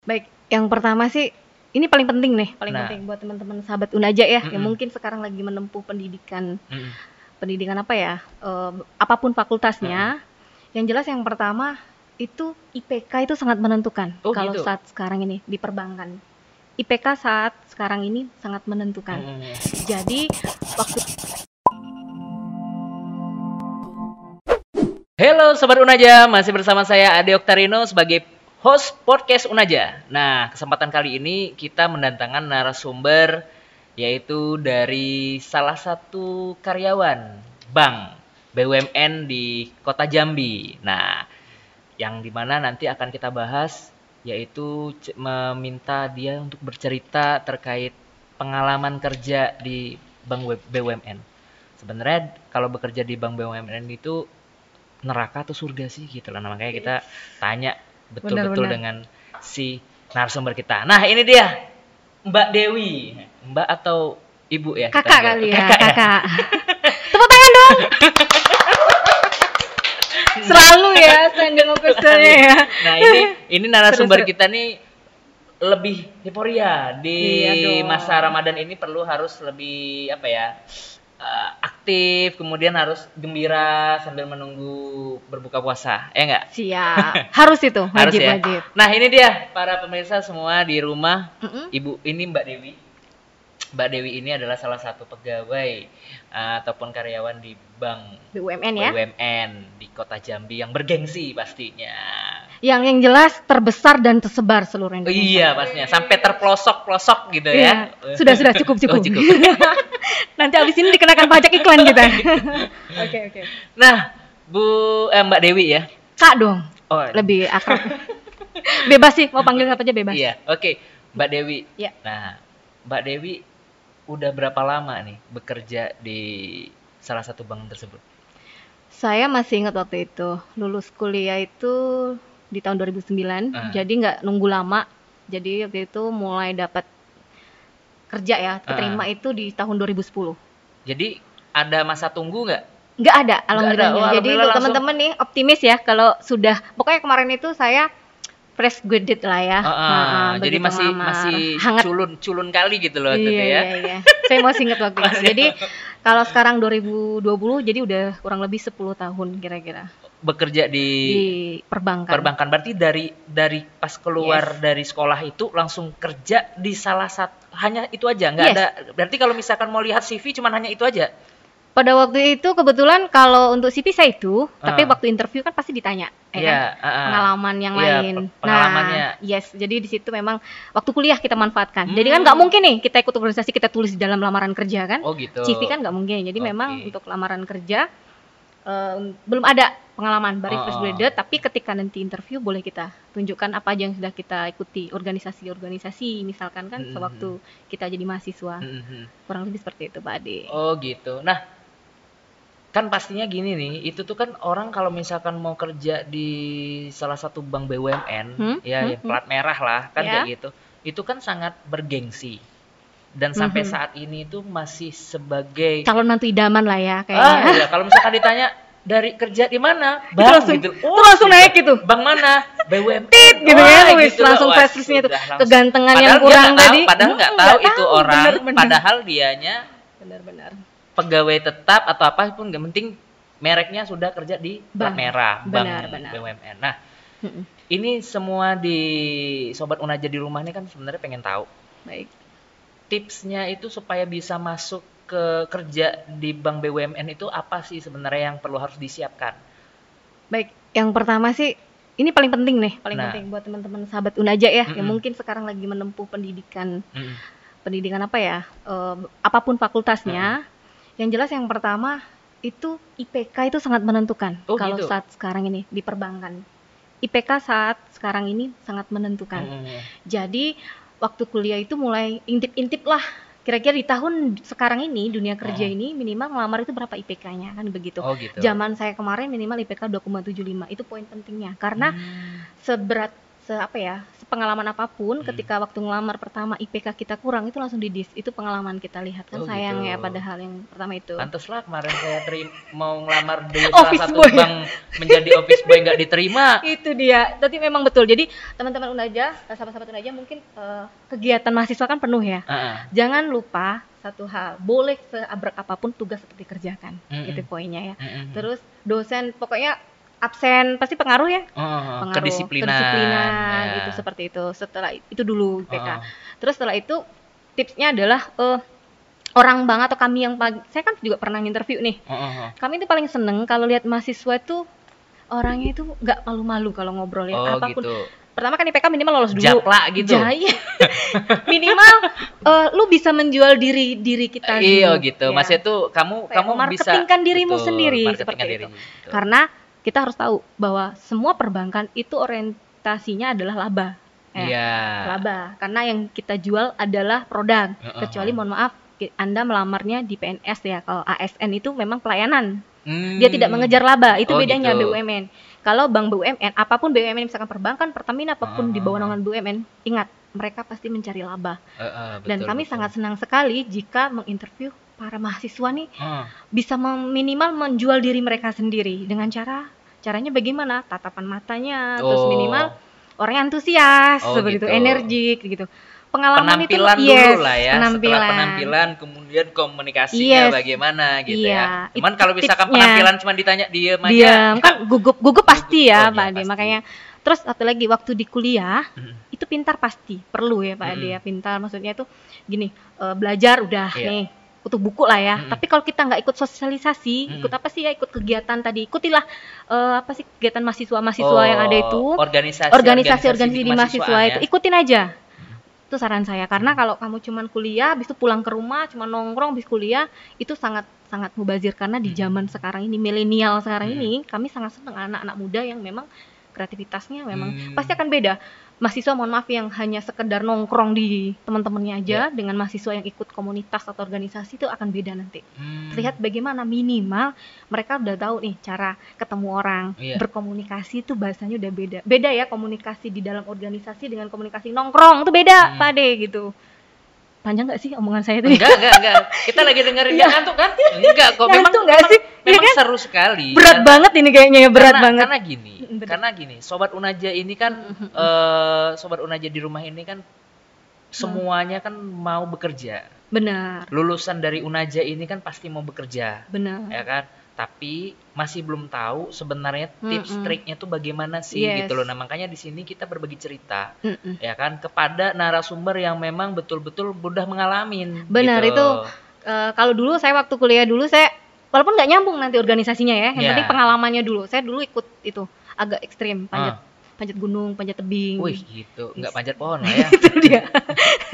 Baik, yang pertama sih ini paling penting nih, paling Nah. penting buat teman-teman sahabat Unaja ya, yang Mm-mm. mungkin sekarang lagi menempuh pendidikan Mm-mm. pendidikan apa ya, eh, apa pun fakultasnya. Yang jelas yang pertama itu IPK itu sangat menentukan Oh, kalau gitu? saat sekarang ini di perbankan. IPK saat sekarang ini sangat menentukan. Mm-mm. Jadi waktu Halo Sobat Unaja, masih bersama saya Ade Oktarino sebagai host podcast Unaja. Nah, kesempatan kali ini kita mendatangkan narasumber yaitu dari salah satu karyawan bank BUMN di Kota Jambi. Nah, yang di mana nanti akan kita bahas yaitu meminta dia untuk bercerita terkait pengalaman kerja di bank BUMN. Sebenarnya kalau bekerja di bank BUMN itu neraka atau surga sih gitu lah. Nah, makanya kita tanya betul-betul dengan si narasumber kita. Nah, ini dia Mbak Dewi. Mbak atau Ibu ya? kakak kali ya, Kakak ya? kakak. Tepuk tangan dong. Selalu ya standing ovation-nya ya. Nah, ini ini narasumber Seru-seru. kita nih lebih euforia di Iya masa Ramadan ini perlu harus lebih apa ya? Eh, aktif, kemudian harus gembira sambil menunggu berbuka puasa. Ya enggak? Siap. Harus itu, Harus wajib ya. wajib. Nah, ini dia para pemirsa semua di rumah. Mm-mm. Ibu ini Mbak Dewi. Mbak Dewi ini adalah salah satu pegawai eh, ataupun karyawan di bank BUMN ya. BUMN di Kota Jambi yang bergengsi pastinya. Yang yang jelas terbesar dan tersebar seluruh Oh, Indonesia. iya, pastinya sampai terpelosok-pelosok gitu Iya. ya. Sudah sudah cukup Oh, cukup. cukup. Nanti abis ini dikenakan pajak iklan kita. Oke oke. Nah, Bu eh, Mbak Dewi ya. Kak dong, Oh, lebih akrab. bebas sih, mau panggil apa aja bebas. Iya, oke. Mbak Dewi. Iya. Nah, Mbak Dewi udah berapa lama nih bekerja di salah satu bank tersebut? Saya masih ingat waktu itu lulus kuliah itu di tahun 2009, Ah. jadi nggak nunggu lama. Jadi waktu itu mulai dapat kerja ya, keterima Ah. itu di tahun 2010. Jadi ada masa tunggu nggak? Nggak ada, alhamdulillahnya. Oh, Jadi alhamdulillah untuk teman-teman nih optimis ya kalau sudah pokoknya kemarin itu saya fresh graduate lah ya. Ah, ah, Nah, jadi masih ngelamar. masih hangat. culun culun kali gitu loh Iya, itu ya. iya, iya. Saya masih ingat waktu itu. Jadi kalau sekarang 2020 jadi udah kurang lebih 10 tahun kira-kira Bekerja di, di perbankan. perbankan. Berarti dari dari pas keluar dari sekolah itu langsung kerja di salah satu hanya itu aja, nggak Yes. ada. Berarti kalau misalkan mau lihat CV cuman hanya itu aja. Pada waktu itu kebetulan kalau untuk CV saya itu, tapi Ah. waktu interview kan pasti ditanya, ya kan? Iya, ah, ah. pengalaman yang Iya, lain. pe- pengalamannya. Nah, yes, jadi di situ memang waktu kuliah kita manfaatkan. Jadi kan Hmm. nggak mungkin nih kita ikut organisasi kita tulis di dalam lamaran kerja kan? Oh gitu. CV kan nggak mungkin. Jadi memang Oke. untuk lamaran kerja eh, belum ada pengalaman baru Oh, fresh oh. graduate, tapi ketika nanti interview boleh kita tunjukkan apa aja yang sudah kita ikuti organisasi-organisasi misalkan kan Hmm, sewaktu kita jadi mahasiswa. Mm, mm. Kurang lebih seperti itu, Pak Ade. Oh gitu. Nah, kan pastinya gini nih, itu tuh kan orang kalau misalkan mau kerja di salah satu bank BUMN, Hmm, ya, hmm, plat merah lah, kan Ya. kayak gitu. Itu kan sangat bergengsi. Dan sampai Mhm. saat ini tuh masih sebagai Calon mantu idaman lah ya ah, kayaknya. ya, kalau misalkan ditanya dari kerja di mana, Itu bang langsung- gitu. itu langsung naik gitu. Bang mana? BUMN. gitu Wah, ya, wis, gitu langsung tuh. sudah langsung. Kegantengan yang Padahal kurang tahu- tadi. Padahal nggak Hmm, tahu itu orang, padahal dianya Benar-benar. pegawai tetap atau apa pun nggak penting mereknya sudah kerja di Bank. merah bank Benar, benar. BUMN. Nah, Mm-mm. ini semua di sobat Unaja di rumah ini kan sebenarnya pengen tahu Baik. Tipsnya itu supaya bisa masuk ke kerja di bank BUMN itu apa sih sebenarnya yang perlu harus disiapkan? Baik, yang pertama sih ini paling penting nih, paling Nah. penting buat teman-teman sahabat Unaja ya, yang Mm-mm. mungkin sekarang lagi menempuh pendidikan Mm-mm. pendidikan apa ya, eh, apa pun fakultasnya. Yang jelas yang pertama itu IPK itu sangat menentukan Oh, kalau gitu? saat sekarang ini di perbankan. IPK saat sekarang ini sangat menentukan. Mm-mm. Jadi waktu kuliah itu mulai intip-intip lah. Kira-kira di tahun sekarang ini dunia kerja Oh. ini minimal ngelamar itu berapa IPK-nya kan begitu. Oh gitu. Zaman saya kemarin minimal IPK 2,75 itu poin pentingnya karena Hmm. seberat se apa ya pengalaman apa pun Hmm. ketika waktu ngelamar pertama IPK kita kurang itu langsung didis itu pengalaman kita lihat kan Oh, sayang gitu. ya padahal yang pertama itu Pantes lah kemarin saya terim- mau ngelamar di salah Office satu boy. bank menjadi office boy nggak diterima. itu dia tapi memang betul jadi teman-teman Unaja eh, sahabat-sahabat Unaja mungkin eh, kegiatan mahasiswa kan penuh ya Heeh. jangan lupa satu hal boleh seabrek apa pun tugas seperti kerjakan Mm-mm. itu poinnya ya Mm-mm. terus dosen pokoknya absen pasti pengaruh ya Oh, pengaruh kedisiplinan. kedisiplinan, ya. gitu seperti itu setelah itu dulu IPK Oh. terus setelah itu tipsnya adalah eh, orang bank atau kami yang pagi saya kan juga pernah interview nih Oh, oh, oh. kami itu paling seneng kalau lihat mahasiswa itu orangnya itu nggak malu-malu kalau ngobrol ya Oh, apa pun gitu. pertama kan IPK minimal lolos dulu Jakla gitu. Jaya. minimal eh, lu bisa menjual diri diri kita Iya dulu, gitu. ya. Maksudnya tuh kamu Kayak kamu bisa memarketingkan dirimu Betul, sendiri, marketingkan seperti diri, itu. betul. karena kita harus tahu bahwa semua perbankan itu orientasinya adalah laba Ya, Iya. laba karena yang kita jual adalah produk Heeh. kecuali mohon maaf anda melamarnya di PNS ya kalau ASN itu memang pelayanan Hmm. dia tidak mengejar laba itu Oh, bedanya gitu. BUMN kalau bank BUMN apa pun BUMN misalkan perbankan Pertamina apa pun di bawah Ah. naungan BUMN ingat mereka pasti mencari laba Heeh, dan betul, kami betul. sangat senang sekali jika menginterview para mahasiswa nih Heeh. bisa minimal menjual diri mereka sendiri dengan cara caranya bagaimana tatapan matanya terus Oh. minimal orangnya antusias Oh, seperti itu gitu. energik gitu pengalaman penampilan itu dulu yes, lah ya penampilan. setelah penampilan kemudian komunikasinya Yes. bagaimana gitu Iya, ya cuman itu kalau misalkan tipsnya. penampilan cuma ditanya diem aja kan gugup gugup pasti Gugup, ya oh, Pak iya, Ade pasti. makanya terus satu lagi waktu di kuliah Mm. itu pintar pasti perlu ya Pak Ade Mm-mm. ya pintar maksudnya itu gini eh, belajar udah Iya. nih untuk buku lah ya Mm-mm. tapi kalau kita nggak ikut sosialisasi Mm-mm. ikut apa sih ya ikut kegiatan tadi ikutilah eh, apa sih kegiatan mahasiswa mahasiswa yang ada itu Oh, organisasi organisasi organisasi di mahasiswa kemahasiswaan itu ya. ikutin aja itu saran saya karena kalau kamu cuman kuliah habis itu pulang ke rumah cuma nongkrong habis kuliah itu sangat sangat mubazir karena di Hmm. zaman sekarang ini milenial sekarang Hmm. ini kami sangat senang anak-anak muda yang memang kreativitasnya memang Hmm. pasti akan beda mahasiswa mohon maaf yang hanya sekedar nongkrong di teman-temannya aja Ya. dengan mahasiswa yang ikut komunitas atau organisasi itu akan beda nanti Hmm. lihat bagaimana minimal mereka udah tahu nih cara ketemu orang Iya. berkomunikasi itu bahasanya udah beda beda ya komunikasi di dalam organisasi dengan komunikasi nongkrong itu beda Hmm. Pak Ade gitu panjang nggak sih omongan saya itu enggak enggak enggak. Kita lagi dengerin dia ngantuk kan? Enggak kok. Memang Ngantuk memang, sih? Memang kan? seru sekali. Berat banget ini kayaknya ya berat karena, banget. karena gini Mm, bener. karena gini sobat unaja ini kan Mm, mm, eh sobat unaja di rumah ini kan semuanya kan mau bekerja. Benar. Lulusan dari unaja ini kan pasti mau bekerja. Benar. Ya kan tapi masih belum tahu sebenarnya tips Mm-mm. triknya tuh bagaimana sih Yes. gitu loh nah makanya di sini kita berbagi cerita Mm-mm. ya kan kepada narasumber yang memang betul-betul udah mengalami Benar, gitu. itu Eh, kalau dulu saya waktu kuliah dulu saya walaupun nggak nyambung nanti organisasinya ya yang Ya. penting pengalamannya dulu saya dulu ikut itu agak ekstrim panjat Ah. Panjat gunung panjat tebing. Wih gitu. Nggak Yes. panjat pohon lah ya. Itu dia.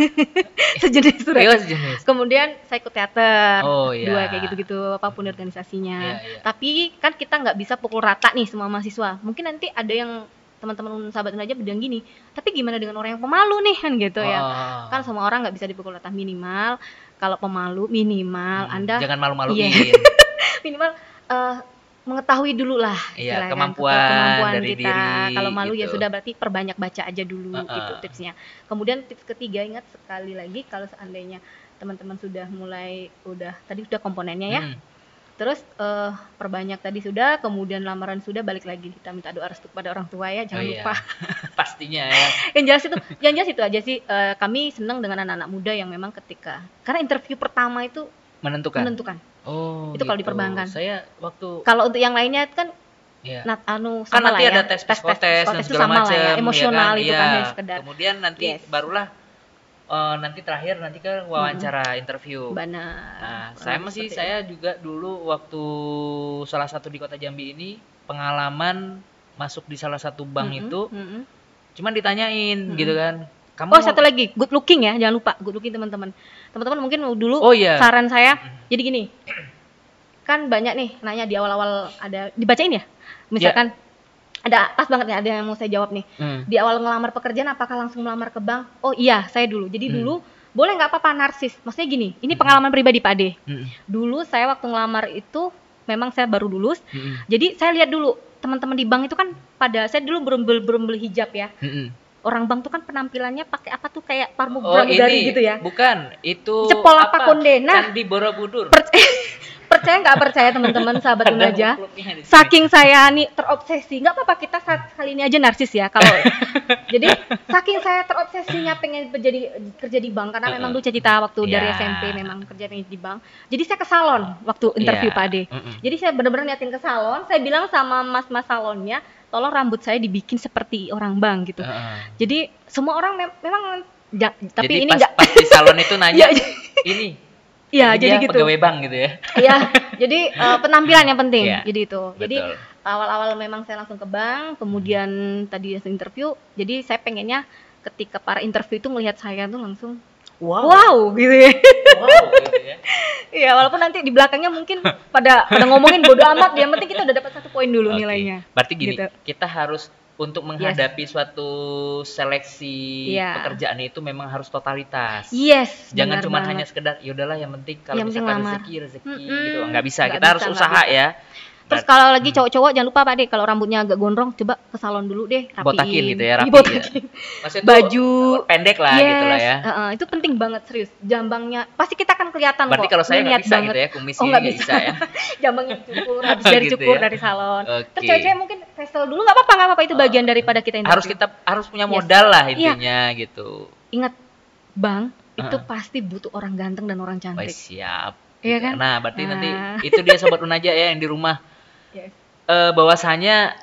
Sejenis surat. Ayo sejenis kemudian saya ikut teater. Oh iya. Dua kayak gitu-gitu apa pun organisasinya. Iya, iya. tapi kan kita nggak bisa pukul rata nih semua mahasiswa. Mungkin nanti ada yang teman-teman sahabat aja bilang gini tapi gimana dengan orang yang pemalu nih? Kan gitu ya. Oh. kan semua orang nggak bisa dipukul rata. Minimal kalau pemalu minimal Hmm, anda jangan malu-maluin. Iya. minimal eh, mengetahui dulu lah Iya, kemampuan kemampuan dari kita diri, kalau malu ya gitu. sudah berarti perbanyak baca aja dulu Uh-uh. gitu tipsnya kemudian tips ketiga ingat sekali lagi kalau seandainya teman-teman sudah mulai udah tadi sudah komponennya ya Hmm. terus eh, perbanyak tadi sudah kemudian lamaran sudah balik lagi kita minta doa restu kepada orang tua ya jangan Oh, iya. lupa pastinya ya yang jelas itu yang jelas itu aja sih eh, kami senang dengan anak-anak muda yang memang ketika karena interview pertama itu menentukan menentukan oh Itu kalau gitu. di perbankan. saya waktu kalau untuk yang lainnya itu kan ya nat anu kan sama nanti lah ya ada tes psikotes dan itu segala sama macam lah ya emosional itu kan Iya. ya sekedar kemudian nanti Yes. barulah eh, nanti terakhir nanti ke wawancara interview benar Nah, saya masih seperti saya juga dulu waktu salah satu di kota Jambi ini pengalaman masuk di salah satu itu. bank Mm-mm, itu mm-mm. cuman ditanyain Mm-mm. gitu kan. Kamu oh satu lagi good looking ya jangan lupa good looking teman-teman teman-teman mungkin dulu Oh iya. saran saya jadi gini kan banyak nih nanya di awal-awal ada dibacain ya misalkan ada pas banget nih ada yang mau saya jawab nih Hmm. di awal ngelamar pekerjaan apakah langsung melamar ke bank oh iya saya dulu jadi Hmm. dulu boleh nggak apa-apa narsis maksudnya gini ini Hmm. pengalaman pribadi Pak Ade Mm-mm. dulu saya waktu ngelamar itu memang saya baru lulus Mm-mm. jadi saya lihat dulu teman-teman di bank itu kan pada saya dulu belum belum, beli hijab ya Mm-mm. Orang bank tuh kan penampilannya pakai apa tuh kayak parmu Oh ini gitu ya. bukan itu Cepol apa kondena? Candi Borobudur. Per- percaya nggak percaya teman-teman sahabat sini. Saking saya nih terobsesi, nggak apa-apa kita saat kali ini aja narsis ya kalau. jadi saking saya terobsesinya pengen jadi kerja di bank karena memang dulu cita waktu dari Ya. SMP memang kerja pengen di bank. Jadi saya ke salon waktu interview Iya. Pak Ade. Jadi saya benar-benar niatin ke salon, saya bilang sama mas-mas salonnya, tolong rambut saya dibikin seperti orang bank gitu. Heeh. Jadi semua orang mem- memang ja- tapi Jadi ini pas, enggak pas di salon itu nanya Iya, ini. Iya, jadi dia gitu. Pegawai bank gitu ya. Iya, jadi eh, penampilan yang penting. Iya, Jadi itu. Jadi Betul. awal-awal memang saya langsung ke bank, kemudian tadi hasil interview. Jadi saya pengennya ketika para interview itu melihat saya tuh langsung wow, gitu ya. Wow, gitu ya. Iya, walaupun nanti di belakangnya mungkin pada pada ngomongin bodo amat, yang penting kita udah dapat satu poin dulu Oke. nilainya. Berarti gini, Gitu. kita harus untuk menghadapi suatu seleksi Iya. pekerjaan itu memang harus totalitas. Yes. Jangan cuma hanya sekedar ya udahlah yang penting kalau Yang misalkan rezeki rezeki Mm-mm. gitu nggak bisa Nggak kita bisa, harus usaha bisa. ya Terus kalau lagi Hmm. cowok-cowok jangan lupa Pak Deh, kalau rambutnya agak gondrong coba ke salon dulu deh, rapiin. botakin gitu ya rapi Dibotakin. ya. Baju. pendek lah yes, gitu lah ya uh-uh, itu penting banget serius. Jambangnya pasti kita akan kelihatan berarti kok. kalau saya nggak niat bisa banget. gitu ya kumis Oh nggak bisa. bisa ya Jambangnya cukur, habis dari Gitu cukur ya. dari salon. Oke. Terus cewek-cewek mungkin facial dulu nggak apa-apa nggak apa-apa itu bagian daripada kita interview. harus kita harus punya Yes. modal lah Iya. intinya gitu ingat bang itu Uh-uh. pasti butuh orang ganteng dan orang cantik. siap Iya Gitu. kan? nah berarti nanti Nah. itu dia sobat unaja ya yang di rumah Yes. eh bahwasanya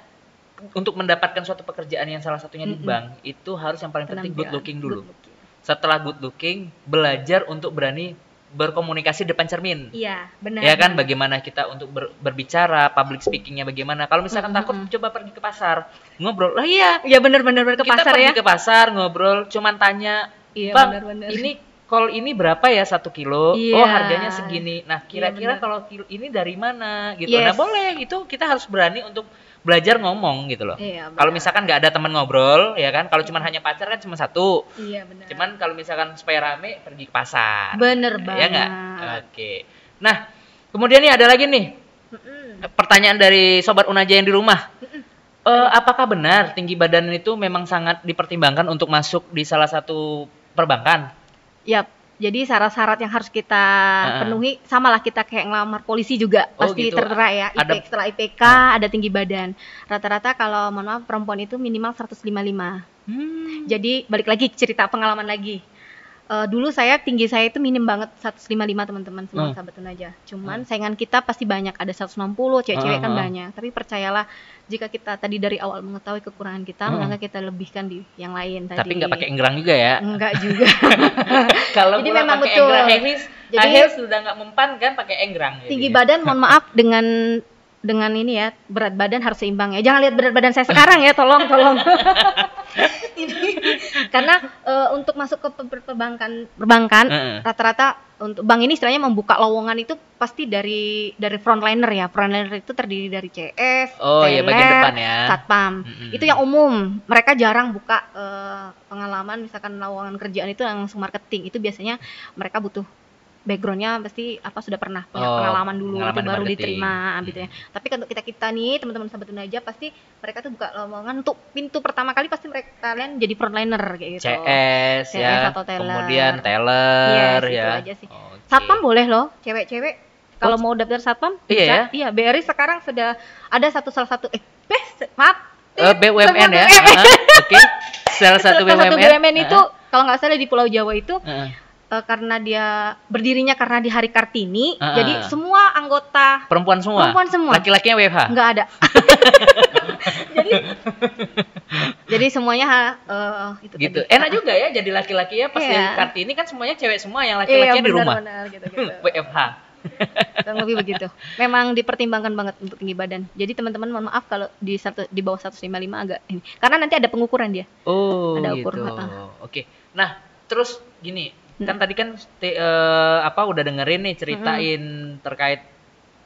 untuk mendapatkan suatu pekerjaan yang salah satunya di Mm-mm. bank itu harus yang paling penting good looking dulu. good looking. Setelah good looking, belajar untuk berani berkomunikasi depan cermin. Iya, benar. Ya kan benar. bagaimana kita untuk ber- berbicara, public speakingnya bagaimana. Kalau misalkan Mm-mm. takut coba pergi ke pasar, ngobrol. Lah iya, Iya benar-benar ke kita pasar pergi ya. ke pasar ngobrol, cuman tanya, Iya "Bang, benar-benar. ini kol ini berapa ya satu kilo? Iya. Oh harganya segini. Nah kira-kira benar. kalau kilo ini dari mana gitu. Yes. Nah boleh itu kita harus berani untuk belajar ngomong gitu loh. Iya, Kalau misalkan nggak ada teman ngobrol ya kan, kalau cuman hanya pacar kan cuma satu. Iya benar. Cuman kalau misalkan supaya rame pergi ke pasar. bener Ya banget. nggak? Oke. Nah kemudian nih ada lagi nih Mm-mm. pertanyaan dari sobat Unaja yang di rumah. Eh, apakah benar tinggi badan itu memang sangat dipertimbangkan untuk masuk di salah satu perbankan? Yap. Jadi syarat-syarat yang harus kita Ah. penuhi samalah kita kayak ngelamar polisi juga Oh, pasti gitu. tertera ya. IP, Ada- setelah IPK ada tinggi badan. Rata-rata kalau mohon maaf perempuan itu minimal 155. Hmm. Jadi balik lagi cerita pengalaman lagi. Eh, dulu saya tinggi saya itu minim banget 155 teman-teman semua Hmm. sahabat aja. Cuman saingan kita pasti banyak ada 160 cewek-cewek kan Hmm. banyak. Tapi percayalah jika kita tadi dari awal mengetahui kekurangan kita, Hmm. maka kita lebihkan di yang lain tadi. Tapi nggak pakai enggrang juga ya? Enggak juga. Kalau Jadi memang pakai betul. enggrang Jadi- Hafiz sudah nggak mempan kan pakai enggrang. tinggi jadinya. badan mohon maaf dengan dengan ini ya berat badan harus seimbang ya jangan lihat berat badan saya sekarang ya tolong tolong ini karena eh, untuk masuk ke per- perbankan perbankan Heeh. rata-rata untuk bank ini istilahnya membuka lowongan itu pasti dari dari frontliner ya frontliner itu terdiri dari CS Oh iya bagian teller, depan ya. satpam Mm-mm. itu yang umum mereka jarang buka eh, pengalaman misalkan lowongan kerjaan itu langsung marketing itu biasanya mereka butuh backgroundnya pasti apa sudah pernah punya Oh, pengalaman dulu pengalaman itu baru marketing. diterima gitu ya tapi kalau kita kita nih teman-teman sahabat aja pasti mereka tuh buka lowongan untuk pintu pertama kali pasti mereka kalian jadi frontliner kayak gitu CS, CS ya, atau teller. kemudian teller Yes, itu ya. aja sih. Oke. satpam boleh loh cewek-cewek kalau mau daftar satpam Iya bisa. ya? iya BRI sekarang sudah ada satu salah satu eh bes maaf Eh, BUMN ya. BUMN. Oke. Salah satu Salah BUMN. BUMN itu kalau nggak salah di Pulau Jawa itu Heeh. Eh, karena dia berdirinya karena di Hari Kartini, Ah. jadi semua anggota perempuan semua. Perempuan semua. Laki-lakinya WFH. nggak ada. jadi jadi semuanya eh, itu gitu. tadi. Enak juga ya jadi laki-laki ya pas di Kartini kan semuanya cewek semua yang Iya, laki-lakinya di rumah. benar-benar gitu-gitu. WFH. Kurang lebih begitu. Memang dipertimbangkan banget untuk tinggi badan. Jadi teman-teman mohon maaf kalau di satu di bawah 155 agak ini. Karena nanti ada pengukuran dia. Oh, Ada gitu. ukur, heeh. Oke. Nah, terus gini, kan Hmm. tadi kan eh, apa udah dengerin nih ceritain terkait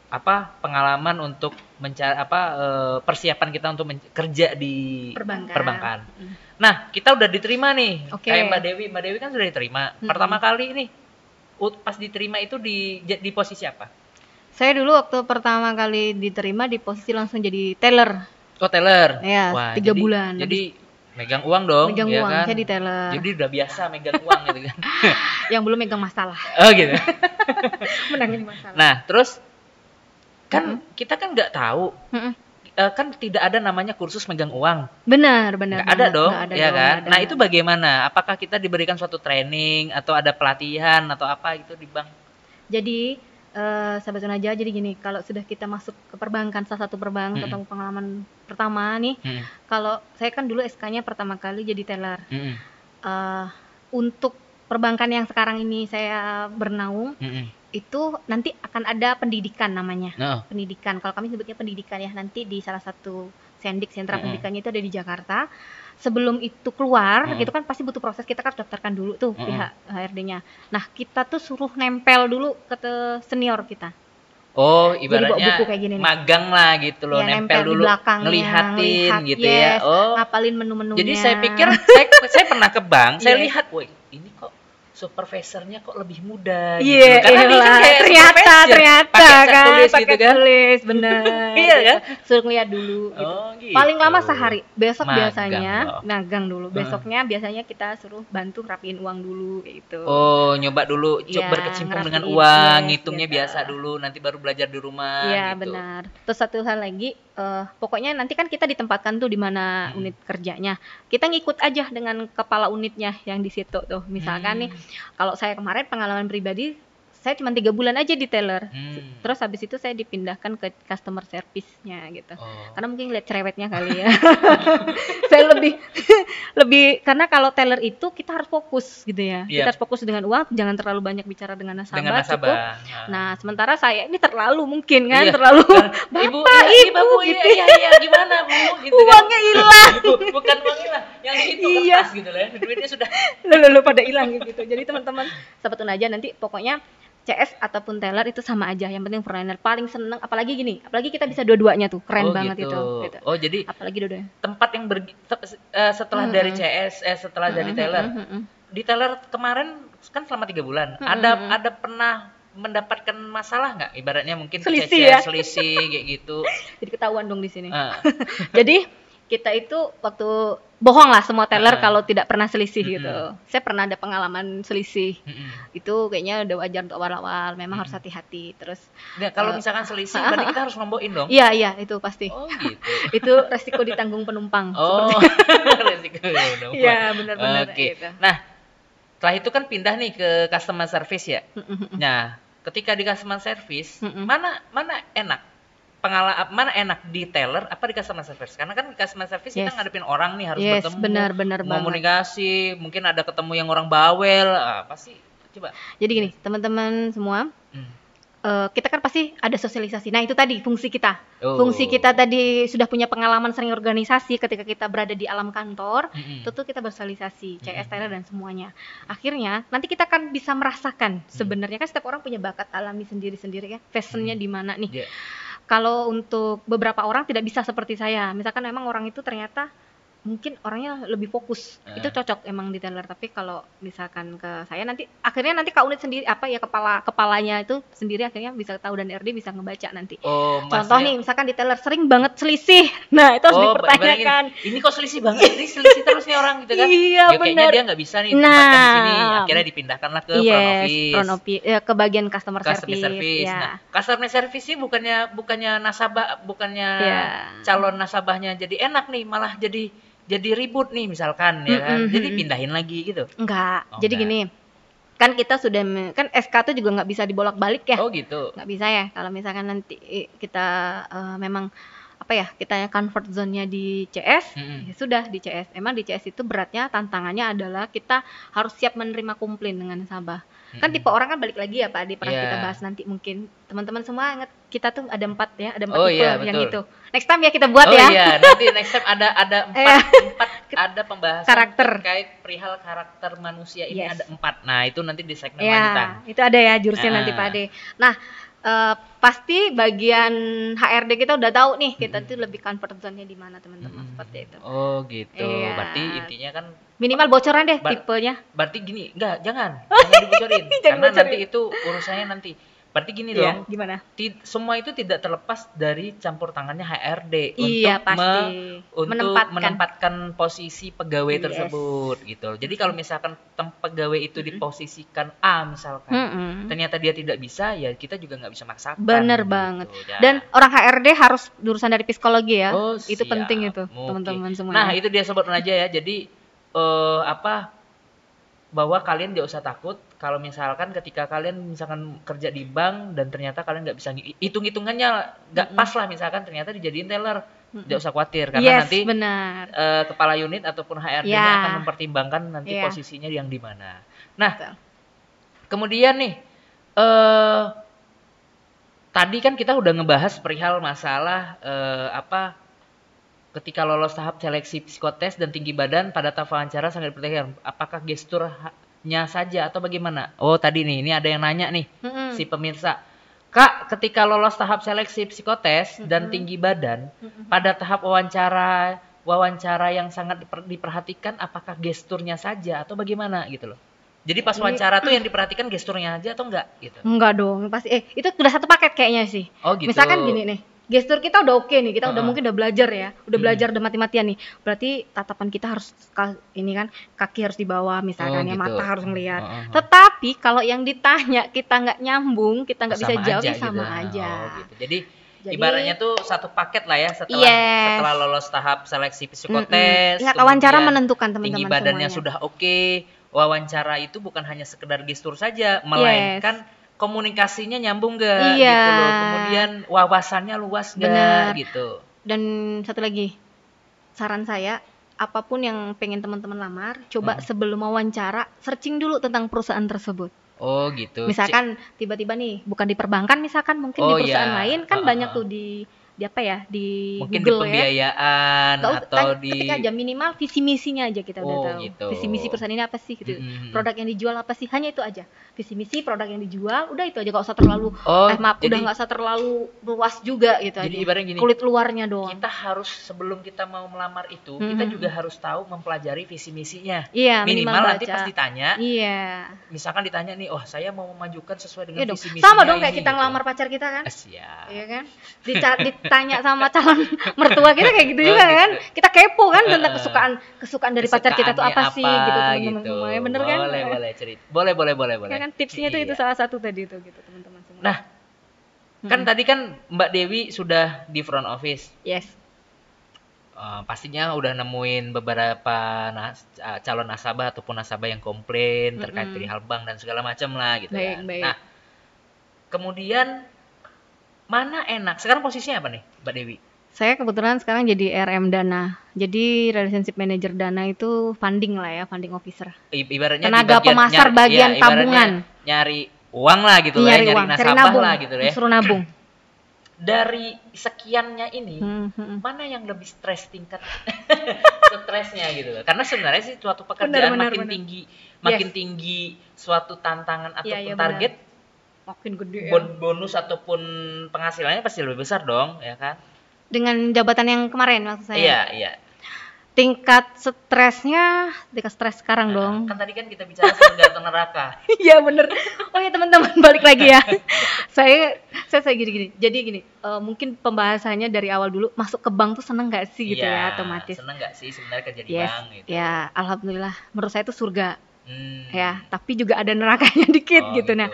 apa pengalaman untuk mencari apa eh, persiapan kita untuk kerja di Perbankan. perbankan. Hmm. Nah, kita udah diterima nih. Oke. Kayak Mbak Dewi, Mbak Dewi kan sudah diterima. Mm-mm. Pertama kali nih u- pas diterima itu di di posisi apa? Saya dulu waktu pertama kali diterima di posisi langsung jadi teller. Oh, teller. Iya, tiga jadi- bulan. Jadi megang uang dong, megang ya uang, kan? saya di teller. Jadi udah biasa megang uang gitu kan. Yang belum megang masalah, oh gitu. menangani masalah. Nah, terus kan kita kan nggak tahu eh, kan tidak ada namanya kursus megang uang. Benar, benar. Nggak ada benar. dong, Nggak ada ya dong, kan? ada. Nah, itu bagaimana? Apakah kita diberikan suatu training atau ada pelatihan atau apa gitu di bank? Jadi eh sahabat Unaja, jadi gini, kalau sudah kita masuk ke perbankan salah satu perbankan Mm-mm. atau pengalaman pertama nih, Mm-mm, kalau saya kan dulu SK-nya pertama kali jadi teller. mm-mm, Eh, untuk perbankan yang sekarang ini saya bernaung mm-mm. itu nanti akan ada pendidikan namanya. No. Pendidikan. Kalau kami sebutnya pendidikan ya nanti di salah satu sendik sentra Mm-mm. pendidikannya itu ada di Jakarta. Sebelum itu keluar, Mm-mm. itu kan pasti butuh proses kita kan daftarkan dulu tuh Mm-mm. pihak HRD-nya. Nah, kita tuh suruh nempel dulu ke senior kita. Oh, ibaratnya buku kayak gini nih. magang lah gitu loh, Ya, nempel, nempel dulu, ngelihatin ngelihat, gitu ya. yes, Oh, Ngapalin menu-menunya. jadi saya pikir saya, saya pernah ke bank, saya Yes. lihat, woi, supervisornya kok lebih muda Iya, gitu. Karena dia kan kayak ternyata, ternyata pakai cat kan, tulis pakai gitu kan. tulis, bener. Iya kan? Suruh ngeliat dulu. Gitu. Oh, gitu. Paling lama sehari. Besok Magang, biasanya oh. magang dulu. Heeh. Besoknya biasanya kita suruh bantu rapiin uang dulu gitu. Oh, nyoba dulu, coba Iya, berkecimpung dengan uang, yes, ngitungnya gitu. biasa dulu, nanti baru belajar di rumah Iya gitu. benar. Terus satu hal lagi, eh, pokoknya nanti kan kita ditempatkan tuh di mana Hmm. unit kerjanya. Kita ngikut aja dengan kepala unitnya yang di situ tuh. Misalkan nih, kalau saya kemarin pengalaman pribadi, saya cuma tiga bulan aja di teller. Hmm. Terus habis itu saya dipindahkan ke customer service-nya gitu. Oh. Karena mungkin lihat cerewetnya kali ya. saya lebih lebih karena kalau teller itu kita harus fokus gitu ya. Iya. Kita harus fokus dengan uang, jangan terlalu banyak bicara dengan nasabah. dengan cukup. nasabah. Nah, sementara saya ini terlalu mungkin kan, Iya. terlalu Kan, ibu, Bapak, iya, Ibu, ibu, gitu. iya, iya, iya, gimana bu? Gitu kan. uangnya hilang. Bu- Bukan uangnya lah, yang itu Iya. kertas gitu lah, ya. duitnya sudah. Lalu lalu pada hilang gitu. Jadi teman-teman sahabat aja nanti pokoknya CS ataupun teller itu sama aja. Yang penting frontliner paling seneng apalagi gini, apalagi kita bisa dua-duanya tuh. Keren oh, banget gitu. itu gitu. Oh jadi Apalagi dua-duanya. tempat yang ber, te- eh, setelah dari Mm-mm. CS, eh, setelah dari Mm-mm, teller, mm-mm. di teller kemarin kan selama tiga bulan, Mm-mm. ada ada pernah mendapatkan masalah nggak? Ibaratnya mungkin Selisih ya? selisih kayak gitu. Jadi ketahuan dong di sini. Eh, Jadi kita itu waktu bohong lah semua teller Ah. kalau tidak pernah selisih Mm-mm. gitu. Saya pernah ada pengalaman selisih. mm-mm. Itu kayaknya udah wajar untuk awal-awal. Memang harus Mm-mm. hati-hati. Terus Nah, kalau Eh, misalkan selisih, berarti kita harus nombokin dong. iya iya itu pasti. Oh gitu. itu resiko ditanggung penumpang. Oh, resiko ya, Iya benar-benar Oke. gitu. Nah, setelah itu kan pindah nih ke customer service ya. Nah, ketika di customer service, Mm-mm. mana mana enak? Pengalaman mana enak di teller apa di customer service? Karena kan di customer service kita Yes. ngadepin orang nih harus yes, bertemu, benar-benar banget. komunikasi, mungkin ada ketemu yang orang bawel, apa sih? Coba. Jadi gini, teman-teman semua, Hmm. eh, kita kan pasti ada sosialisasi. Nah, itu tadi fungsi kita. Oh. Fungsi kita tadi sudah punya pengalaman sering organisasi ketika kita berada di alam kantor. Mm-mm. Tentu kita bersosialisasi, CS, Mm-mm. teller dan semuanya. Akhirnya nanti kita kan bisa merasakan sebenarnya kan setiap orang punya bakat alami sendiri-sendiri ya. Fashionnya Hmm. di mana nih? Iya. Kalau untuk beberapa orang tidak bisa seperti saya. Misalkan memang orang itu ternyata mungkin orangnya lebih fokus. Eh. Itu cocok emang di teller. Tapi kalau misalkan ke saya nanti akhirnya nanti Kak Unit sendiri apa ya kepala kepalanya itu sendiri akhirnya bisa tahu dan RD bisa ngebaca nanti. Oh, Contoh maksudnya- nih misalkan di teller sering banget selisih. Nah, itu harus Oh, dipertanyakan. bayangin, ini kok selisih banget, ini selisih terus nih orang gitu kan? Iya, Ya, benar. dia nggak bisa nih tempatkan di sini. Nah. Akhirnya dipindahkanlah ke front yes, office. front office, ya, ke bagian customer, customer service. service. Ya. Nah, customer service sih bukannya bukannya nasabah, bukannya Ya. calon nasabahnya jadi enak nih, malah jadi jadi ribut nih misalkan ya kan. Mm-mm, Jadi pindahin lagi gitu. Enggak. Oh, Jadi enggak. gini, kan kita sudah kan SK tuh juga nggak bisa dibolak-balik ya. Oh gitu. nggak bisa ya kalau misalkan nanti kita eh, memang apa ya kita comfort zone-nya di CS Mm-mm. ya sudah di CS emang di CS itu beratnya tantangannya adalah kita harus siap menerima komplain dengan nasabah kan tipe orang kan balik lagi ya Pak Adi pernah Iya. kita bahas nanti mungkin teman-teman semua ingat kita tuh ada empat ya ada empat Oh, tipe iya, yang betul. itu next time ya kita buat oh ya iya, nanti next time ada ada empat, Iya. empat ada pembahasan Karakter. terkait perihal karakter manusia ini Yes. ada empat. Nah itu nanti di segmen ya lanjutan. itu ada ya jurusnya nanti Ah. Pak Ade nah eh, pasti bagian HRD kita udah tahu nih kita tuh lebih comfort zone-nya di mana teman-teman Mm-mm. seperti itu Oh gitu. Iya. Berarti intinya kan minimal bocoran deh Ba- tipenya berarti gini, enggak, jangan, jangan dibocorin. Jangan Karena bocorin. nanti itu urusannya nanti Berarti gini Iya, dong, gimana? semua itu tidak terlepas dari campur tangannya HRD Iya, untuk pasti. me- untuk Menempatkan. menempatkan. posisi pegawai Yes. tersebut gitu. Jadi kalau misalkan tem- pegawai itu diposisikan A misalkan, Mm-mm. ternyata dia tidak bisa, ya kita juga nggak bisa maksakan. Bener gitu. banget. Ya. Dan orang HRD harus jurusan dari psikologi ya. Oh, itu siap. penting itu, teman-teman semua. Nah, itu dia sobat aja ya. Jadi eh apa bahwa kalian tidak usah takut kalau misalkan ketika kalian misalkan kerja di bank dan ternyata kalian nggak bisa hitung-hitungannya nggak pas lah misalkan ternyata dijadiin teller tidak usah khawatir karena yes, nanti benar. eh, kepala unit ataupun HRD-nya Ya. akan mempertimbangkan nanti Ya. posisinya yang di mana. Nah, Betul. kemudian nih eh tadi kan kita udah ngebahas perihal masalah eh, apa ketika lolos tahap seleksi psikotes dan tinggi badan pada tahap wawancara sangat diperhatikan apakah gesturnya saja atau bagaimana? Oh tadi nih ini ada yang nanya nih Mm-mm. si pemirsa. Kak ketika lolos tahap seleksi psikotes dan tinggi badan pada tahap wawancara wawancara yang sangat diper- diperhatikan apakah gesturnya saja atau bagaimana gitu loh. Jadi pas wawancara tuh yang diperhatikan gesturnya aja atau enggak gitu? Enggak dong, pasti eh itu udah satu paket kayaknya sih. oh gitu. Misalkan gini nih, gestur kita udah oke nih, kita udah Heeh. mungkin udah belajar ya, udah Hmm. belajar udah mati-matian nih. Berarti tatapan kita harus ini kan kaki harus di bawah misalkan Oh, ya, gitu. mata harus ngelihat. Heeh, heeh. Tetapi kalau yang ditanya kita nggak nyambung, kita nggak bisa Sama jawab aja sama gitu. aja. Oh, gitu. Jadi, Jadi- ibaratnya tuh satu paket lah ya setelah Yes. setelah lolos tahap seleksi psikotes. Ingat wawancara kemudian menentukan tinggi teman-teman badannya semuanya. sudah oke. Wawancara itu bukan hanya sekedar gestur saja, melainkan komunikasinya nyambung gak Iya. gitu loh. Kemudian wawasannya luas gak Benar. gitu. Dan satu lagi, saran saya, apa pun yang pengen teman-teman lamar, coba Hmm. sebelum wawancara searching dulu tentang perusahaan tersebut. Oh gitu. Misalkan tiba-tiba nih, bukan di perbankan misalkan mungkin Oh, di perusahaan iya. lain kan Heeh, banyak tuh di di apa ya di mungkin di Google ya. pembiayaan usah- atau di ketik aja minimal visi misinya aja kita udah Oh, tahu. gitu. Visi misi perusahaan ini apa sih gitu. Mm-mm. Produk yang dijual apa sih? Hanya itu aja. Visi misi produk yang dijual, udah itu aja gak usah terlalu Oh, eh maaf, udah jadi- nggak usah terlalu luas juga gitu Jadi aja. ibaratnya gini, Kulit luarnya doang. kita harus sebelum kita mau melamar itu kita Mhm. juga harus tahu mempelajari visi misinya Iya, minimal, minimal, nanti pas ditanya Iya. misalkan ditanya nih oh saya mau memajukan sesuai dengan Iya visi misinya Sama dong kayak ini," kita gitu. ngelamar pacar kita kan? Ah, Iya kan? Dica- ditanya sama calon mertua kita kayak gitu Oh, juga gitu. kan? Kita kepo kan tentang kesukaan kesukaan dari pacar kita tuh apa, Kesukaannya sih gitu teman-teman gitu. semua. Ya bener kan? boleh boleh cerita boleh boleh boleh boleh Ya kan tipsnya tuh itu Iya. salah satu tadi tuh gitu teman-teman semua. nah kan Mm-mm. tadi kan Mbak Dewi sudah di front office yes. Eh, pastinya udah nemuin beberapa nas- calon nasabah ataupun nasabah yang komplain terkait Mm-mm. perihal bank dan segala macam lah gitu Baik, kan. baik. Nah, kemudian mana enak? Sekarang posisinya apa nih, Mbak Dewi? Saya kebetulan sekarang jadi RM Dana. Jadi relationship manager Dana itu funding lah ya, funding officer. I- ibaratnya Tenaga pemasar nyari- bagian ibaratnya tabungan. Nyari uang lah gitu lah, nyari ya, nyari uang, nasabah nabung, lah gitu ya. suruh nabung. Dari sekiannya ini, Hmm, hmm, hmm. mana yang lebih stres tingkat stresnya gitu loh. Karena sebenarnya sih suatu pekerjaan Benar, benar, makin benar. tinggi, makin tinggi suatu tantangan ataupun Iya, iya, benar. Makin gede ya. bon- bonus ataupun penghasilannya pasti lebih besar dong, ya kan? Dengan jabatan yang kemarin maksud saya. Iya, iya. Tingkat stresnya, tingkat stres sekarang dong. Kan tadi kan kita bicara surga atau neraka. Iya bener. Oh ya teman-teman balik lagi ya. saya saya saya gini gini. Jadi gini, eh, mungkin pembahasannya dari awal dulu masuk ke bank tuh seneng gak sih gitu Iya, ya otomatis. Seneng gak sih sebenarnya kerja di Yes. bank gitu? Ya alhamdulillah. Menurut saya itu surga Hmm. ya. Tapi juga ada nerakanya dikit Oh, gitu. Nah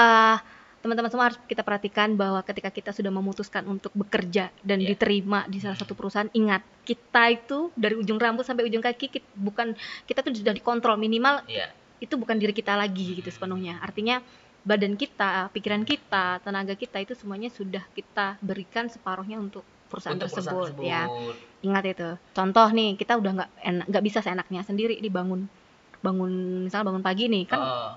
eh, teman-teman semua harus kita perhatikan bahwa ketika kita sudah memutuskan untuk bekerja dan Iya. diterima di salah satu perusahaan, ingat kita itu dari ujung rambut sampai ujung kaki kita, bukan kita tuh sudah dikontrol minimal Iya. itu bukan diri kita lagi gitu sepenuhnya. Artinya badan kita, pikiran kita, tenaga kita itu semuanya sudah kita berikan separuhnya untuk perusahaan, Untuk tersebut, perusahaan ya. tersebut. Ingat itu. Contoh nih, kita udah nggak enak, nggak bisa seenaknya sendiri dibangun bangun misalnya bangun pagi nih kan Oh,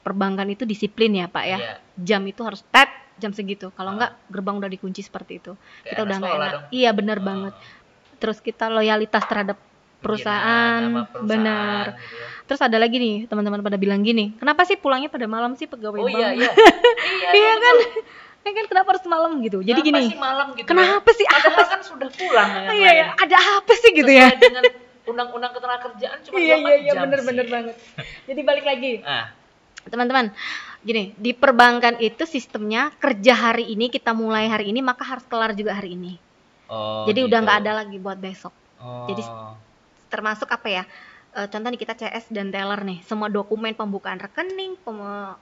perbankan itu disiplin ya pak ya. Iya. jam itu harus tet jam segitu. Kalau Ah. nggak gerbang udah dikunci seperti itu. Kayak kita udah nggak enak. dong. iya bener Oh. banget. Terus kita loyalitas terhadap perusahaan, Pikiran sama perusahaan benar gitu ya. terus ada lagi nih teman-teman pada bilang gini kenapa sih pulangnya pada malam sih pegawai Oh bank iya. Iya. iya, iya kan? Betul. ya kan? Kenapa harus malam gitu? Jadi Kenapa gini sih malam gitu ya? kenapa sih? Padahal apa kan sudah pulang yang iya, iya, ada apa sih gitu ya? Sesuai dengan undang-undang ketenagakerjaan cuma iya 8 iya iya. bener banget. Jadi balik lagi. Ah, teman-teman gini di perbankan itu sistemnya kerja hari ini kita mulai hari ini maka harus kelar juga hari ini Oh, jadi udah gitu. nggak ada lagi buat besok Oh. jadi termasuk apa ya eh, contoh nih kita CS dan teller nih semua dokumen pembukaan rekening pem-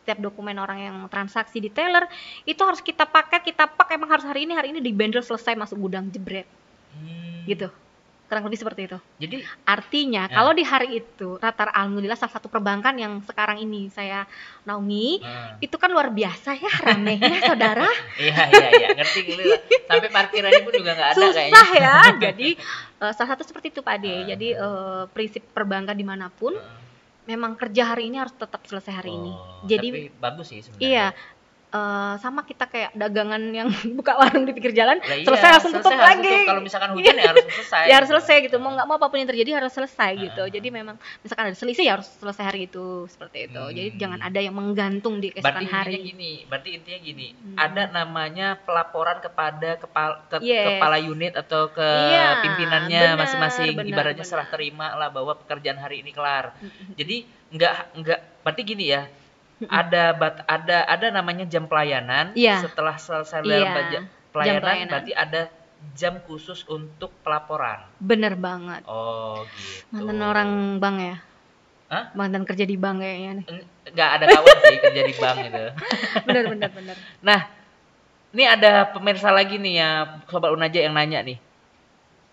setiap dokumen orang yang transaksi di teller itu harus kita pakai kita pakai emang harus hari ini hari ini di bundle selesai masuk gudang jebret Hmm. gitu kurang lebih seperti itu Jadi artinya Ya. kalau di hari itu rata alhamdulillah salah satu perbankan yang sekarang ini saya naungi eh, itu kan luar biasa ya ramenya saudara iya iya iya ngerti gitu. Sampai parkirannya pun juga nggak ada susah kayaknya. ya jadi eh, salah satu seperti itu Pak Ade Ah. jadi eh, prinsip perbankan di mana pun Heeh. memang kerja hari ini harus tetap selesai hari ini Oh, jadi tapi bagus sih sebenarnya. iya eh, sama kita kayak dagangan yang buka warung di pinggir jalan Lah iya, selesai langsung tutup harus lagi tutup. Kalau misalkan hujan ya harus selesai. ya harus selesai gitu mau nggak mau apa pun yang terjadi harus selesai gitu Ah. jadi memang misalkan ada selisih ya harus selesai hari itu seperti itu jadi Hmm. jangan ada yang menggantung di Berarti keesokan intinya hari gini, berarti intinya gini, Hmm. ada namanya pelaporan kepada kepala ke, Yes. kepala unit atau ke Iya, pimpinannya masing-masing ibaratnya benar. serah terima lah bahwa pekerjaan hari ini kelar. Jadi nggak nggak berarti gini ya. Ada bat, ada ada namanya jam pelayanan. Iya. Setelah selesai Iya, dalam jam pelayanan, pelayanan. berarti ada jam khusus untuk pelaporan. bener banget Oh gitu. mantan orang bank ya Hah? mantan kerja di bank kayaknya nih Eng- nggak ada kawan sih kerja di bank gitu. bener bener bener Nah, ini ada pemirsa lagi nih ya, sobat Unaja yang nanya nih.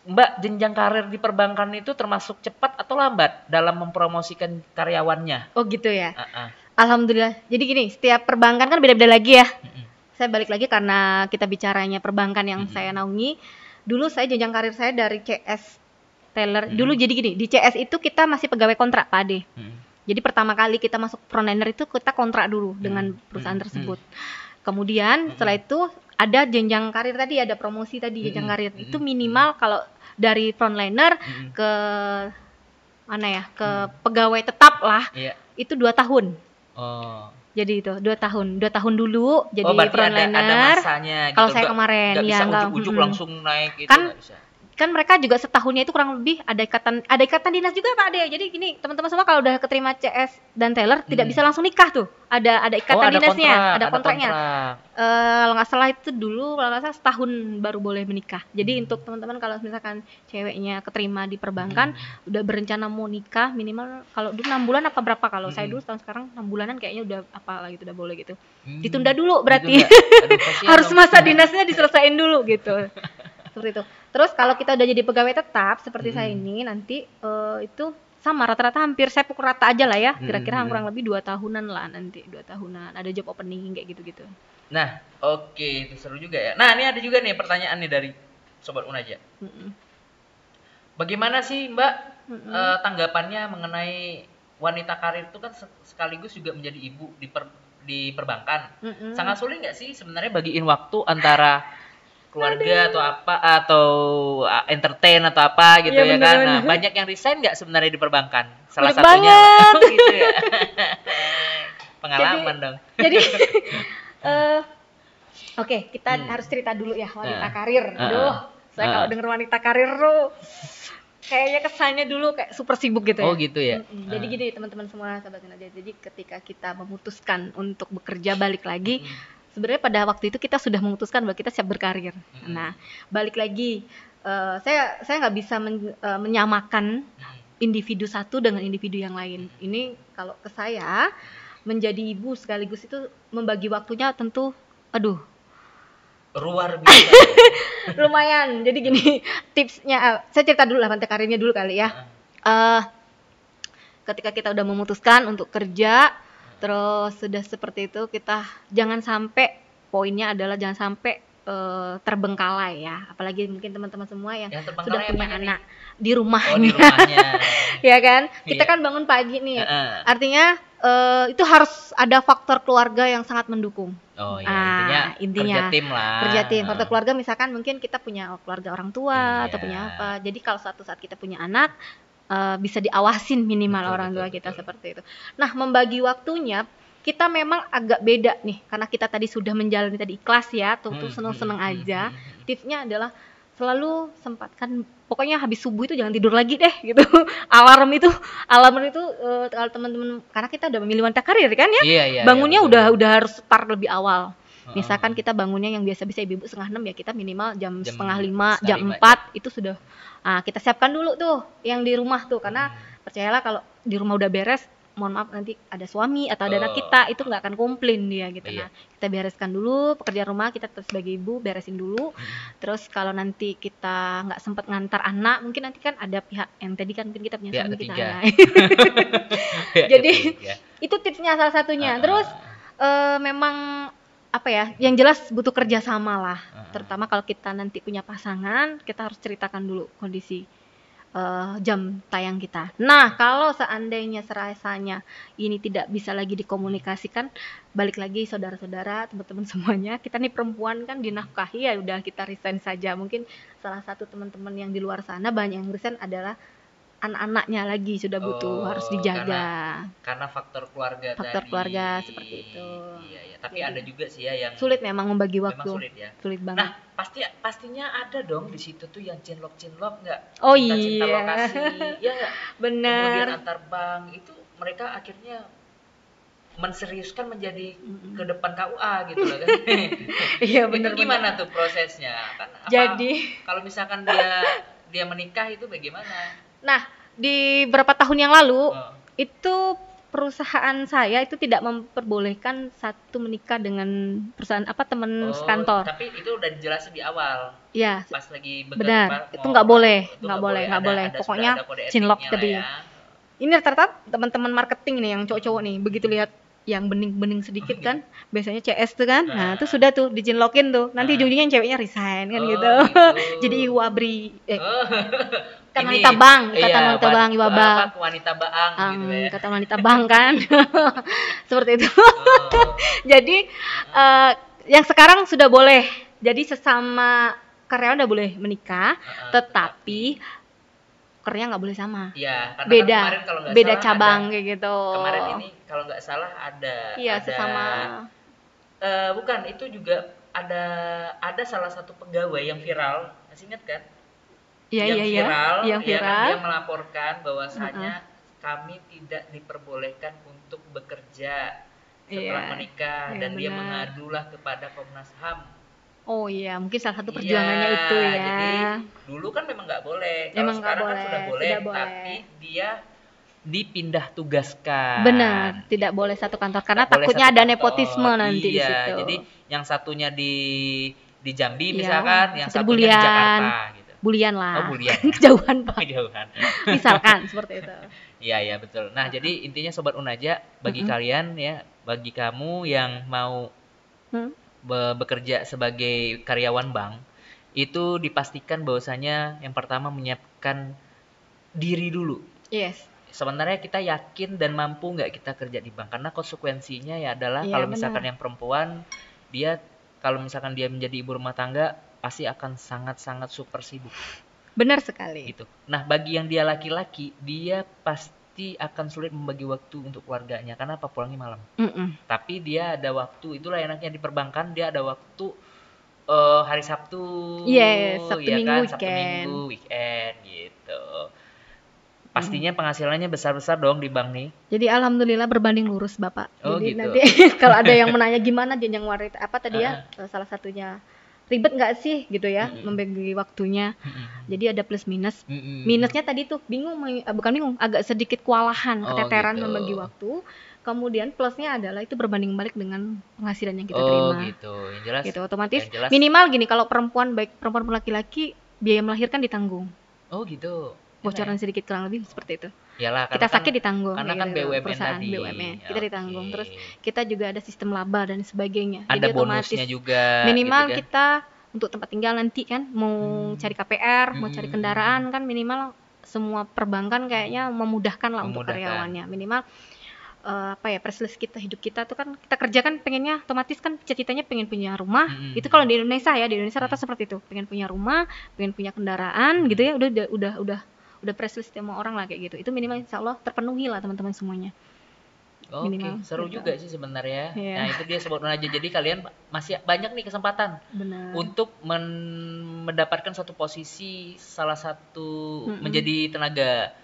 Mbak, jenjang karir di perbankan itu termasuk cepat atau lambat dalam mempromosikan karyawannya? oh gitu ya Ah, ah. Alhamdulillah jadi gini setiap perbankan kan beda-beda lagi ya Mm-mm. saya balik lagi karena kita bicaranya perbankan yang Mm-mm. saya naungi dulu saya jenjang karir saya dari CS teller Mm-mm. dulu jadi gini di CS itu kita masih pegawai kontrak Pak Ade Mm-mm. jadi pertama kali kita masuk frontliner itu kita kontrak dulu dengan Mm-mm. perusahaan Mm-mm. tersebut kemudian Mm-mm. setelah itu ada jenjang karir tadi ada promosi tadi jenjang Mm-mm. karir Mm-mm. itu minimal kalau dari frontliner Mm-mm. ke mana ya ke Mm. pegawai tetap lah Iya. itu dua tahun Oh. jadi itu dua tahun dua tahun dulu jadi oh, berarti ada, frontliner ada masanya gitu. kalau saya kemarin nggak ya nggak ujuk-ujuk mm-mm. langsung naik gitu Kan bisa. Kan mereka juga setahunnya itu kurang lebih ada ikatan ada ikatan dinas juga pak Ade jadi gini teman-teman semua kalau udah keterima CS dan Taylor tidak Hmm. bisa langsung nikah tuh ada ada ikatan oh, ada dinasnya kontrak, ada kontraknya kontrak. Eh, kalau nggak salah itu dulu kalau nggak salah setahun baru boleh menikah jadi Hmm. untuk teman-teman kalau misalkan ceweknya keterima di perbankan Hmm. udah berencana mau nikah minimal kalau dulu enam bulan apa berapa kalau saya Hmm. dulu tahun sekarang enam bulanan kayaknya udah apa lagi udah boleh gitu Hmm. ditunda dulu berarti. Aduh, harus masa dinasnya diselesain dulu gitu seperti itu terus kalau kita udah jadi pegawai tetap seperti saya Mm. ini nanti eh, itu sama rata-rata hampir saya pukul rata aja lah ya kira-kira Mm. kurang lebih dua tahunan lah nanti dua tahunan ada job opening kayak gitu-gitu Nah, oke, itu seru juga ya. Nah, ini ada juga nih pertanyaan nih dari sobat Unaja. Mm-mm. Bagaimana sih Mbak Mm-mm. eh, tanggapannya mengenai wanita karir itu kan se- sekaligus juga menjadi ibu di per- di perbankan. Mm-mm. Sangat sulit nggak sih sebenarnya bagiin waktu antara keluarga atau apa atau uh, entertain atau apa gitu Iya, ya kan? bener-bener. Nah, banyak yang resign nggak sebenarnya di perbankan? Salah Banyak satunya banget. Gitu ya. Pengalaman dong. jadi eh oke kita Hmm. harus cerita dulu ya wanita Ah. karir Ah, aduh ah. saya Ah. kalau denger wanita karir tuh kayaknya kesannya dulu kayak super sibuk gitu ya Oh gitu ya. Mm-mm. Jadi Ah. gini teman-teman semua sahabat. Jadi ketika kita memutuskan untuk bekerja balik lagi, Mm. Sebenarnya pada waktu itu kita sudah memutuskan bahwa kita siap berkarir. Mm. Nah, balik lagi, eh, saya saya nggak bisa men- eh, menyamakan Mm. individu satu dengan individu yang lain. Ini kalau ke saya menjadi ibu sekaligus itu membagi waktunya tentu, aduh Luar biasa. lumayan. Jadi gini tipsnya, eh, saya cerita dulu lah karirnya dulu kali ya. eh ketika kita udah memutuskan untuk kerja terus sudah seperti itu kita jangan sampai poinnya adalah jangan sampai eh, terbengkalai ya apalagi mungkin teman-teman semua yang Yang sudah punya nih? anak di rumahnya Oh di rumahnya. ya kan kita Iya. kan bangun pagi nih Heeh. artinya eh, itu harus ada faktor keluarga yang sangat mendukung Oh iya Ah, intinya, intinya. kerja tim lah. kerja tim faktor keluarga misalkan mungkin kita punya keluarga orang tua atau Iya. punya apa jadi kalau suatu saat kita punya anak eh, bisa diawasin minimal Betul, orang betul, tua kita betul. seperti itu nah membagi waktunya kita memang agak beda nih karena kita tadi sudah menjalani tadi ikhlas ya tuh Hmm, seneng seneng hmm, hmm, aja hmm, hmm. tipsnya adalah selalu sempatkan pokoknya habis subuh itu jangan tidur lagi deh gitu alarm itu alarm itu eh, kalau teman-teman karena kita udah memilih wanita karir kan ya Iya, iya. bangunnya iya, udah udah harus start lebih awal. Misalkan kita bangunnya yang biasa bisa ibu-ibu setengah enam ya kita minimal jam, Jam setengah lima jam empat itu sudah ah kita siapkan dulu tuh yang di rumah tuh karena Hmm. percayalah kalau di rumah udah beres mohon maaf nanti ada suami atau ada anak kita itu nggak akan komplain dia gitu Iya. nah kita bereskan dulu pekerjaan rumah kita terus sebagai ibu beresin dulu Hmm. terus kalau nanti kita nggak sempat ngantar anak mungkin nanti kan ada pihak yang tadi kan mungkin kita punya Pihak suami kita ketiga. Ya, Jadi- ketiga. itu tipsnya salah satunya Ah, terus eh, memang apa ya yang jelas butuh kerjasama lah. Ah, ah. terutama kalau kita nanti punya pasangan kita harus ceritakan dulu kondisi eh, jam tayang kita. Nah kalau seandainya serasanya ini tidak bisa lagi dikomunikasikan balik lagi saudara-saudara teman-teman semuanya kita nih perempuan kan dinafkahi ya udah kita resign saja. Mungkin salah satu teman-teman yang di luar sana banyak yang resign adalah anak-anaknya lagi sudah butuh Oh, harus dijaga karena faktor keluarga Faktor tadi. keluarga seperti itu. Iya, iya. Tapi Jadi- ada juga sih ya yang sulit memang membagi memang waktu sulit ya. sulit banget Nah, pasti pastinya ada dong di situ tuh yang cinlok cinlok nggak? Oh Cinta-cinta iya. lokasi, ya nggak? Kemudian antar bank itu mereka akhirnya menseriuskan menjadi ke depan KUA gitu loh kan. iya itu bener gimana tuh prosesnya? Kan apa- jadi kalau misalkan dia dia menikah itu bagaimana? Nah di beberapa tahun yang lalu Oh, itu perusahaan saya itu tidak memperbolehkan satu menikah dengan perusahaan apa teman oh, sekantor. Tapi itu udah dijelasin di awal. Ya pas lagi Benar, itu nggak boleh, itu nggak boleh, nggak boleh. ada- Pokoknya cinlok tadi. ya. ini rata-rata teman-teman marketing nih yang cowok-cowok nih. Begitu lihat yang bening-bening sedikit kan biasanya CS tuh kan nah itu Nah. sudah tuh dijinlokin tuh nanti Nah. ujung-ujungnya yang ceweknya resign kan Oh, gitu gitu. jadi iwabri eh, Oh. Kata Ini, wanita bang, kata iya, wanita wan- bang, iwaba. wanita gitu Um, ya. kata wanita bang kan seperti itu Oh. jadi eh, yang sekarang sudah boleh jadi sesama karyawan udah boleh menikah Heeh, tetapi kerja nggak boleh sama. Iya, karena kan beda. kemarin kalau nggak beda salah cabang ada- kayak gitu. kemarin ini kalau nggak salah ada iya ada sesama. eh, bukan itu juga ada ada salah satu pegawai yang viral. Masih ingat kan? Iya yang iya iya. viral yang ya kan, viral. dia melaporkan bahwasanya kami tidak diperbolehkan untuk bekerja setelah Iya, menikah iya dan dia benar. mengadulah kepada Komnas HAM oh iya mungkin salah satu Iya, perjuangannya itu ya Jadi dulu kan memang nggak boleh. Kalau Emang nggak sekarang kan boleh, sudah boleh, tidak boleh. tapi dia dipindah tugaskan. benar tidak boleh satu kantor karena boleh takutnya ada kantor. nepotisme nanti di iya, situ Jadi yang satunya di di Jambi Iya, misalkan, yang satu satunya di bulian. Jakarta gitu. bulian lah Oh, bulian. kejauhan pak Kejauhan. misalkan seperti itu Iya, iya betul. Nah, jadi intinya sobat Unaja bagi Mm-mm. kalian ya, bagi kamu yang mau Hmm? Be- bekerja sebagai karyawan bank itu dipastikan bahwasanya yang pertama menyiapkan diri dulu. Yes. Sebenarnya kita yakin dan mampu nggak kita kerja di bank? Karena konsekuensinya ya adalah Iya, kalau benar. misalkan yang perempuan dia kalau misalkan dia menjadi ibu rumah tangga pasti akan sangat-sangat super sibuk. Benar sekali. Gitu. Nah, bagi yang dia laki-laki, dia pasti akan sulit membagi waktu untuk keluarganya karena apa pulangnya malam. Mm-mm. Tapi dia ada waktu, itulah enaknya di perbankan, dia ada waktu eh, hari Sabtu, Yes, Sabtu ya Minggu, kan? Sabtu weekend. Minggu, weekend gitu. Pastinya penghasilannya besar-besar dong di bank nih. Jadi alhamdulillah berbanding lurus Bapak. Oh, Jadi gitu. nanti kalau ada yang menanya gimana jenjang wanita apa tadi ya eh, salah satunya ribet nggak sih gitu ya Mm-mm. membagi waktunya. Jadi ada plus minus. Mm-mm. Minusnya tadi tuh bingung eh, bukan bingung agak sedikit kewalahan Oh, keteteran gitu. membagi waktu. Kemudian plusnya adalah itu berbanding balik dengan penghasilan yang kita oh terima. gitu. Yang jelas. Gitu otomatis yang jelas- minimal gini kalau perempuan baik perempuan laki-laki biaya melahirkan ditanggung. Oh gitu. Bocoran Enak sedikit kurang lebih seperti itu. Ya? Yalah, Kita karena sakit kan, ditanggung. karena kayak kan BUMN perusahaan tadi. BUMN. Kita ditanggung. Terus kita juga ada sistem laba dan sebagainya. ada Jadi otomatis bonusnya juga. minimal gitu kan. kita untuk tempat tinggal nanti kan mau Hmm. cari KPR, mau cari Hmm. kendaraan kan minimal semua perbankan kayaknya memudahkan lah untuk Memudahkan. karyawannya. Minimal eh, apa ya privilege kita hidup kita tuh kan kita kerja kan pengennya otomatis kan cita-citanya pengen punya rumah Mm-mm. itu kalau di Indonesia ya di Indonesia rata Hmm. seperti itu pengen punya rumah pengen punya kendaraan gitu ya udah udah udah udah udah privilege semua orang lah kayak gitu itu minimal insya Allah terpenuhi lah teman-teman semuanya Oke, minimal, seru gitu. juga sih sebenarnya. Iya. Nah, itu dia sobat aja. Jadi kalian masih banyak nih kesempatan benar untuk men- mendapatkan suatu posisi salah satu Mm-mm. menjadi tenaga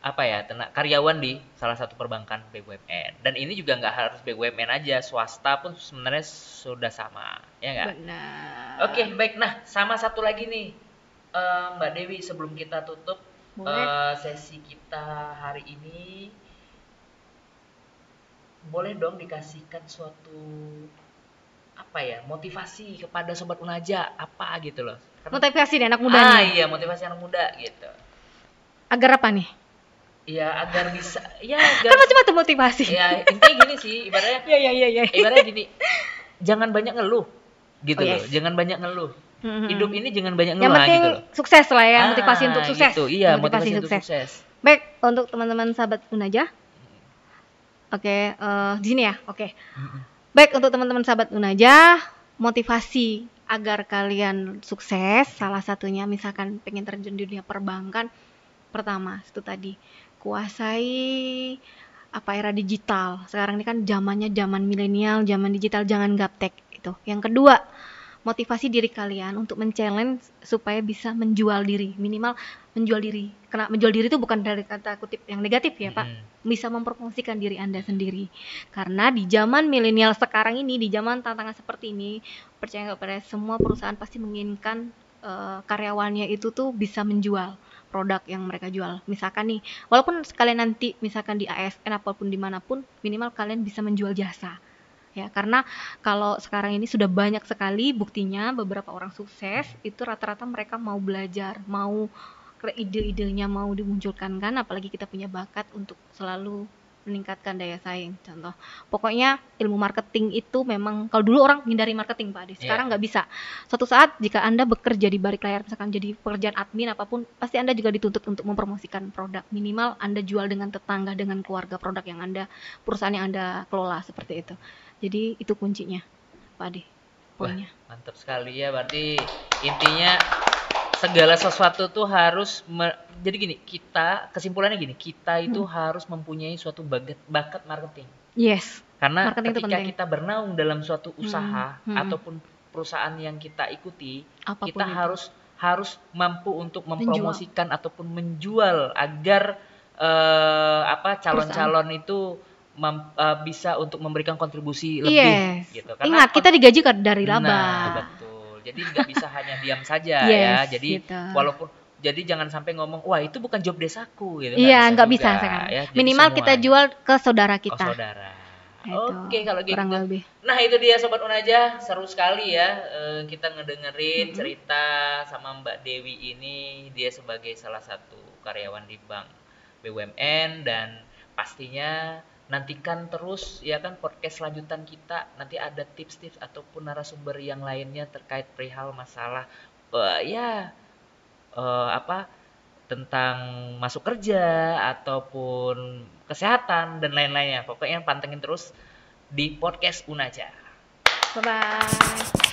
apa ya tenaga karyawan di salah satu perbankan BUMN dan ini juga nggak harus BUMN aja swasta pun sebenarnya sudah sama ya nggak benar oke baik nah sama satu lagi nih Eh, Mbak Dewi sebelum kita tutup Boleh. eh, sesi kita hari ini boleh dong dikasihkan suatu apa ya motivasi kepada sobat unaja apa gitu loh. Karena- motivasi deh anak muda ah nih. iya motivasi anak muda gitu. Agar apa nih? Ya agar bisa ya kan agar macam-macam motivasi? Ya intinya gini sih ibaratnya ya ya ya ya ibaratnya gini jangan banyak ngeluh gitu Oh, loh yes. jangan banyak ngeluh Mhm. hidup ini jangan banyak yang ngeluh penting gitu loh sukses lah ya Ah, motivasi untuk sukses gitu. iya motivasi, untuk sukses. sukses baik untuk teman-teman sahabat Unaja oke eh, di sini ya oke Mm-mm. baik untuk teman-teman sahabat Unaja motivasi agar kalian sukses salah satunya misalkan pengen terjun di dunia perbankan pertama itu tadi kuasai apa era digital sekarang ini kan zamannya zaman milenial zaman digital jangan gaptek itu yang kedua motivasi diri kalian untuk men-challenge supaya bisa menjual diri minimal menjual diri karena menjual diri itu bukan dari kata kutip yang negatif ya pak Mm-mm. bisa mempromosikan diri Anda sendiri. Karena di zaman milenial sekarang ini, di zaman tantangan seperti ini, percaya nggak pada semua perusahaan pasti menginginkan eh, karyawannya itu tuh bisa menjual produk yang mereka jual. Misalkan nih, walaupun sekalian nanti misalkan di ASN apa pun di mana pun, minimal kalian bisa menjual jasa. Ya, karena kalau sekarang ini sudah banyak sekali buktinya beberapa orang sukses itu rata-rata mereka mau belajar, mau ide-idenya mau dimunculkan kan apalagi kita punya bakat untuk selalu meningkatkan daya saing contoh. Pokoknya ilmu marketing itu memang kalau dulu orang hindari marketing pak Ade sekarang nggak bisa. Suatu saat jika anda bekerja di balik layar misalkan jadi pekerjaan admin apa pun pasti anda juga dituntut untuk mempromosikan produk. Minimal anda jual dengan tetangga dengan keluarga produk yang anda perusahaan yang anda kelola seperti itu jadi itu kuncinya pak Ade poinnya mantap sekali ya berarti intinya segala sesuatu tuh harus me- jadi gini kita kesimpulannya gini kita itu Hmm. harus mempunyai suatu bakat bakat marketing yes karena Marketing ketika kita bernaung dalam suatu Hmm, usaha hmm. ataupun perusahaan yang kita ikuti apa pun kita itu. harus harus mampu untuk mempromosikan ataupun menjual agar eh, apa calon-calon itu mem- eh, bisa untuk memberikan kontribusi lebih Yes. gitu Ingat, kita digaji dari laba. Nah, betul. Jadi nggak bisa hanya diam saja ya. Yes, Jadi gitu. walaupun jadi jangan sampai ngomong wah itu bukan job desaku gitu. Iya, nggak juga, bisa sekarang. ya. Minimal kita jual ke saudara ke kita. saudara. Itu, Oke kalau gitu. kurang lebih. Nah itu dia sobat Unaja seru sekali ya eh, kita ngedengerin Mhm. cerita sama Mbak Dewi ini dia sebagai salah satu karyawan di bank BUMN dan pastinya nantikan terus ya kan podcast lanjutan kita nanti ada tips-tips ataupun narasumber yang lainnya terkait perihal masalah eh, ya eh, apa tentang masuk kerja ataupun kesehatan dan lain-lainnya pokoknya pantengin terus di podcast Unaja. Bye bye.